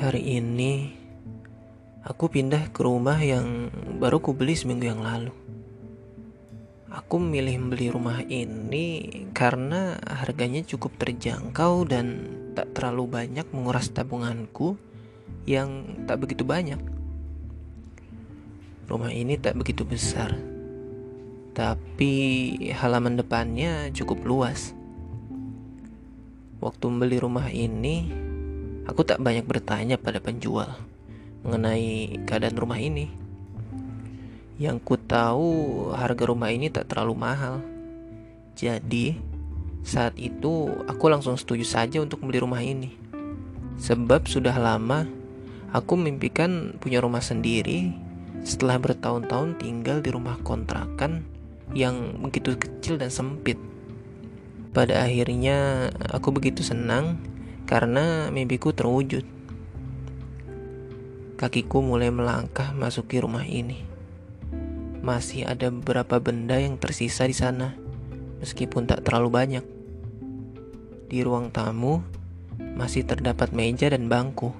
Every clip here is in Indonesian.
Hari ini aku pindah ke rumah yang baru ku beli seminggu yang lalu. Aku memilih membeli rumah ini karena harganya cukup terjangkau dan tak terlalu banyak menguras tabunganku yang tak begitu banyak. Rumah ini tak begitu besar, tapi halaman depannya cukup luas. Waktu membeli rumah ini, Aku tak banyak bertanya pada penjual mengenai keadaan rumah ini. Yang ku tahu harga rumah ini tak terlalu mahal. Jadi, saat itu aku langsung setuju saja untuk beli rumah ini. Sebab sudah lama aku mimpikan punya rumah sendiri setelah bertahun-tahun tinggal di rumah kontrakan yang begitu kecil dan sempit. Pada akhirnya aku begitu senang karena mimpiku terwujud. Kakiku mulai melangkah masuki rumah ini. Masih ada beberapa benda yang tersisa di sana, meskipun tak terlalu banyak. Di ruang tamu masih terdapat meja dan bangku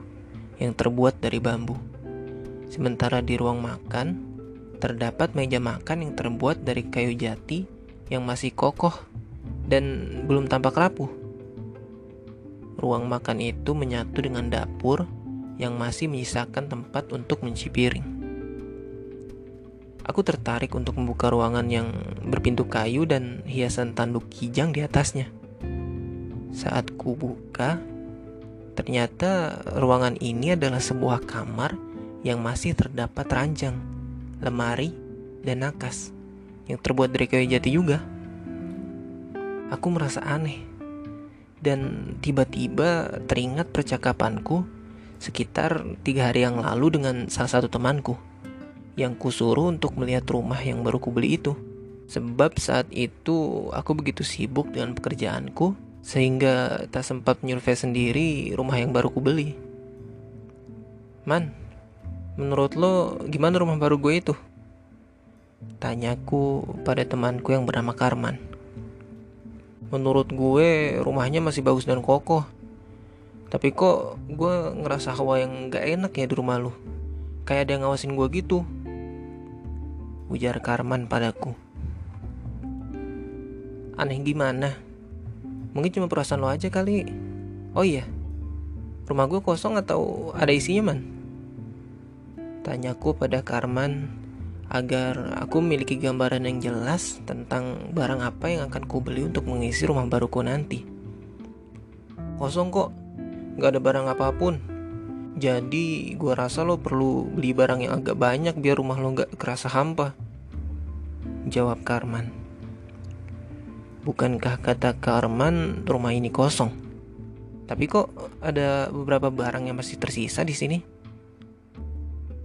yang terbuat dari bambu. Sementara di ruang makan terdapat meja makan yang terbuat dari kayu jati yang masih kokoh dan belum tampak rapuh. Ruang makan itu menyatu dengan dapur yang masih menyisakan tempat untuk mencuci piring. Aku tertarik untuk membuka ruangan yang berpintu kayu dan hiasan tanduk kijang di atasnya. Saat ku buka, ternyata ruangan ini adalah sebuah kamar yang masih terdapat ranjang, lemari, dan nakas yang terbuat dari kayu jati juga. Aku merasa aneh dan tiba-tiba teringat percakapanku sekitar tiga hari yang lalu dengan salah satu temanku yang kusuruh untuk melihat rumah yang baru kubeli itu. Sebab saat itu aku begitu sibuk dengan pekerjaanku sehingga tak sempat menyurvei sendiri rumah yang baru kubeli. Man, menurut lo gimana rumah baru gue itu? Tanyaku pada temanku yang bernama Karman. Menurut gue rumahnya masih bagus dan kokoh. Tapi kok gue ngerasa hawa yang gak enak ya di rumah lu. Kayak ada yang ngawasin gue gitu. Ujar Karman padaku. Aneh gimana? Mungkin cuma perasaan lo aja kali. Oh iya, rumah gue kosong atau ada isinya man? Tanyaku pada Karman agar aku memiliki gambaran yang jelas tentang barang apa yang akan ku beli untuk mengisi rumah baruku nanti. Kosong kok, gak ada barang apa pun. Jadi gua rasa lo perlu beli barang yang agak banyak biar rumah lo gak kerasa hampa. Jawab Karman. Bukankah kata Karman rumah ini kosong? Tapi kok ada beberapa barang yang masih tersisa di sini?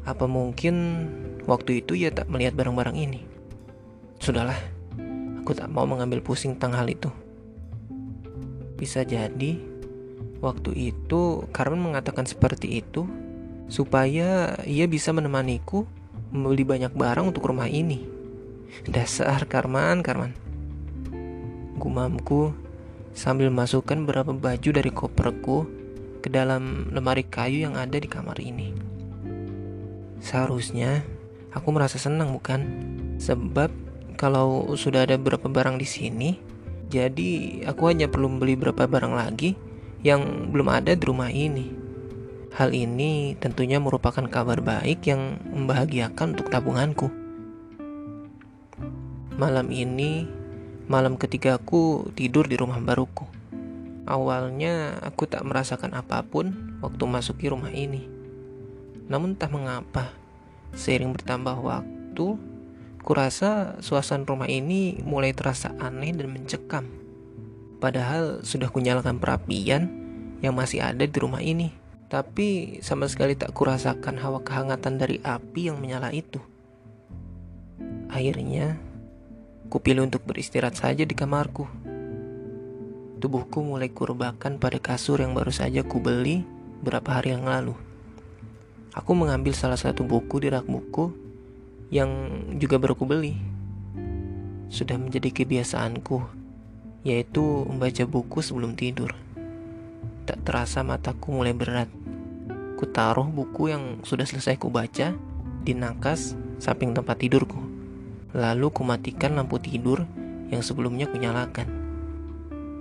Apa mungkin Waktu itu ia tak melihat barang-barang ini. Sudahlah, aku tak mau mengambil pusing tentang hal itu. Bisa jadi, waktu itu Carmen mengatakan seperti itu supaya ia bisa menemaniku membeli banyak barang untuk rumah ini. Dasar Karman, Karman. Gumamku sambil masukkan beberapa baju dari koperku ke dalam lemari kayu yang ada di kamar ini. Seharusnya Aku merasa senang bukan? Sebab kalau sudah ada beberapa barang di sini, jadi aku hanya perlu membeli beberapa barang lagi yang belum ada di rumah ini. Hal ini tentunya merupakan kabar baik yang membahagiakan untuk tabunganku. Malam ini, malam ketiga aku tidur di rumah baruku. Awalnya aku tak merasakan apa pun waktu masuki rumah ini. Namun tak mengapa, Seiring bertambah waktu, kurasa suasana rumah ini mulai terasa aneh dan mencekam. Padahal sudah kunyalakan perapian yang masih ada di rumah ini. Tapi sama sekali tak kurasakan hawa kehangatan dari api yang menyala itu. Akhirnya, kupilih untuk beristirahat saja di kamarku. Tubuhku mulai kurbakan pada kasur yang baru saja kubeli beberapa hari yang lalu. Aku mengambil salah satu buku di rak buku yang juga baru beli. Sudah menjadi kebiasaanku, yaitu membaca buku sebelum tidur. Tak terasa mataku mulai berat. Ku taruh buku yang sudah selesai ku baca di nakas samping tempat tidurku. Lalu ku matikan lampu tidur yang sebelumnya ku nyalakan.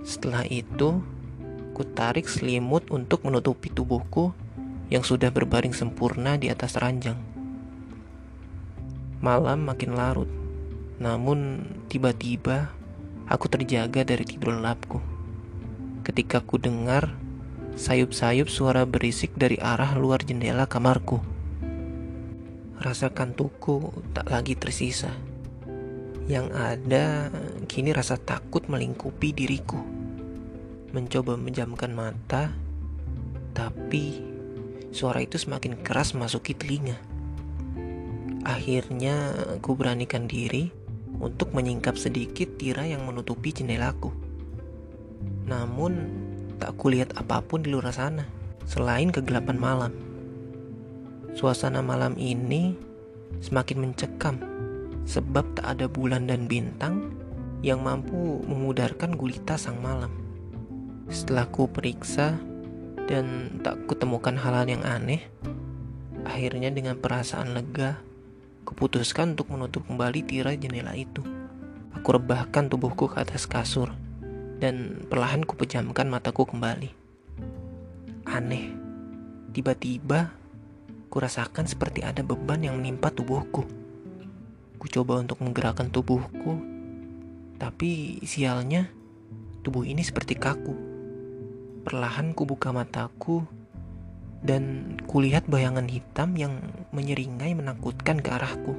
Setelah itu, ku tarik selimut untuk menutupi tubuhku yang sudah berbaring sempurna di atas ranjang. Malam makin larut, namun tiba-tiba aku terjaga dari tidur lelapku. Ketika ku dengar sayup-sayup suara berisik dari arah luar jendela kamarku. Rasa kantukku tak lagi tersisa. Yang ada kini rasa takut melingkupi diriku. Mencoba menjamkan mata, tapi suara itu semakin keras masuki telinga. Akhirnya aku beranikan diri untuk menyingkap sedikit tirai yang menutupi jendelaku. Namun Tak kulihat apa pun di luar sana selain kegelapan malam. Suasana malam ini semakin mencekam sebab tak ada bulan dan bintang yang mampu memudarkan gulita sang malam. Setelah ku periksa dan tak kutemukan hal-hal yang aneh, akhirnya dengan perasaan lega, kuputuskan untuk menutup kembali tirai jendela itu. Aku rebahkan tubuhku ke atas kasur dan perlahan kupejamkan mataku kembali. Aneh, tiba-tiba kurasakan seperti ada beban yang menimpa tubuhku. Ku coba untuk menggerakkan tubuhku, tapi sialnya tubuh ini seperti kaku. Perlahan ku buka mataku dan kulihat bayangan hitam yang menyeringai menakutkan ke arahku.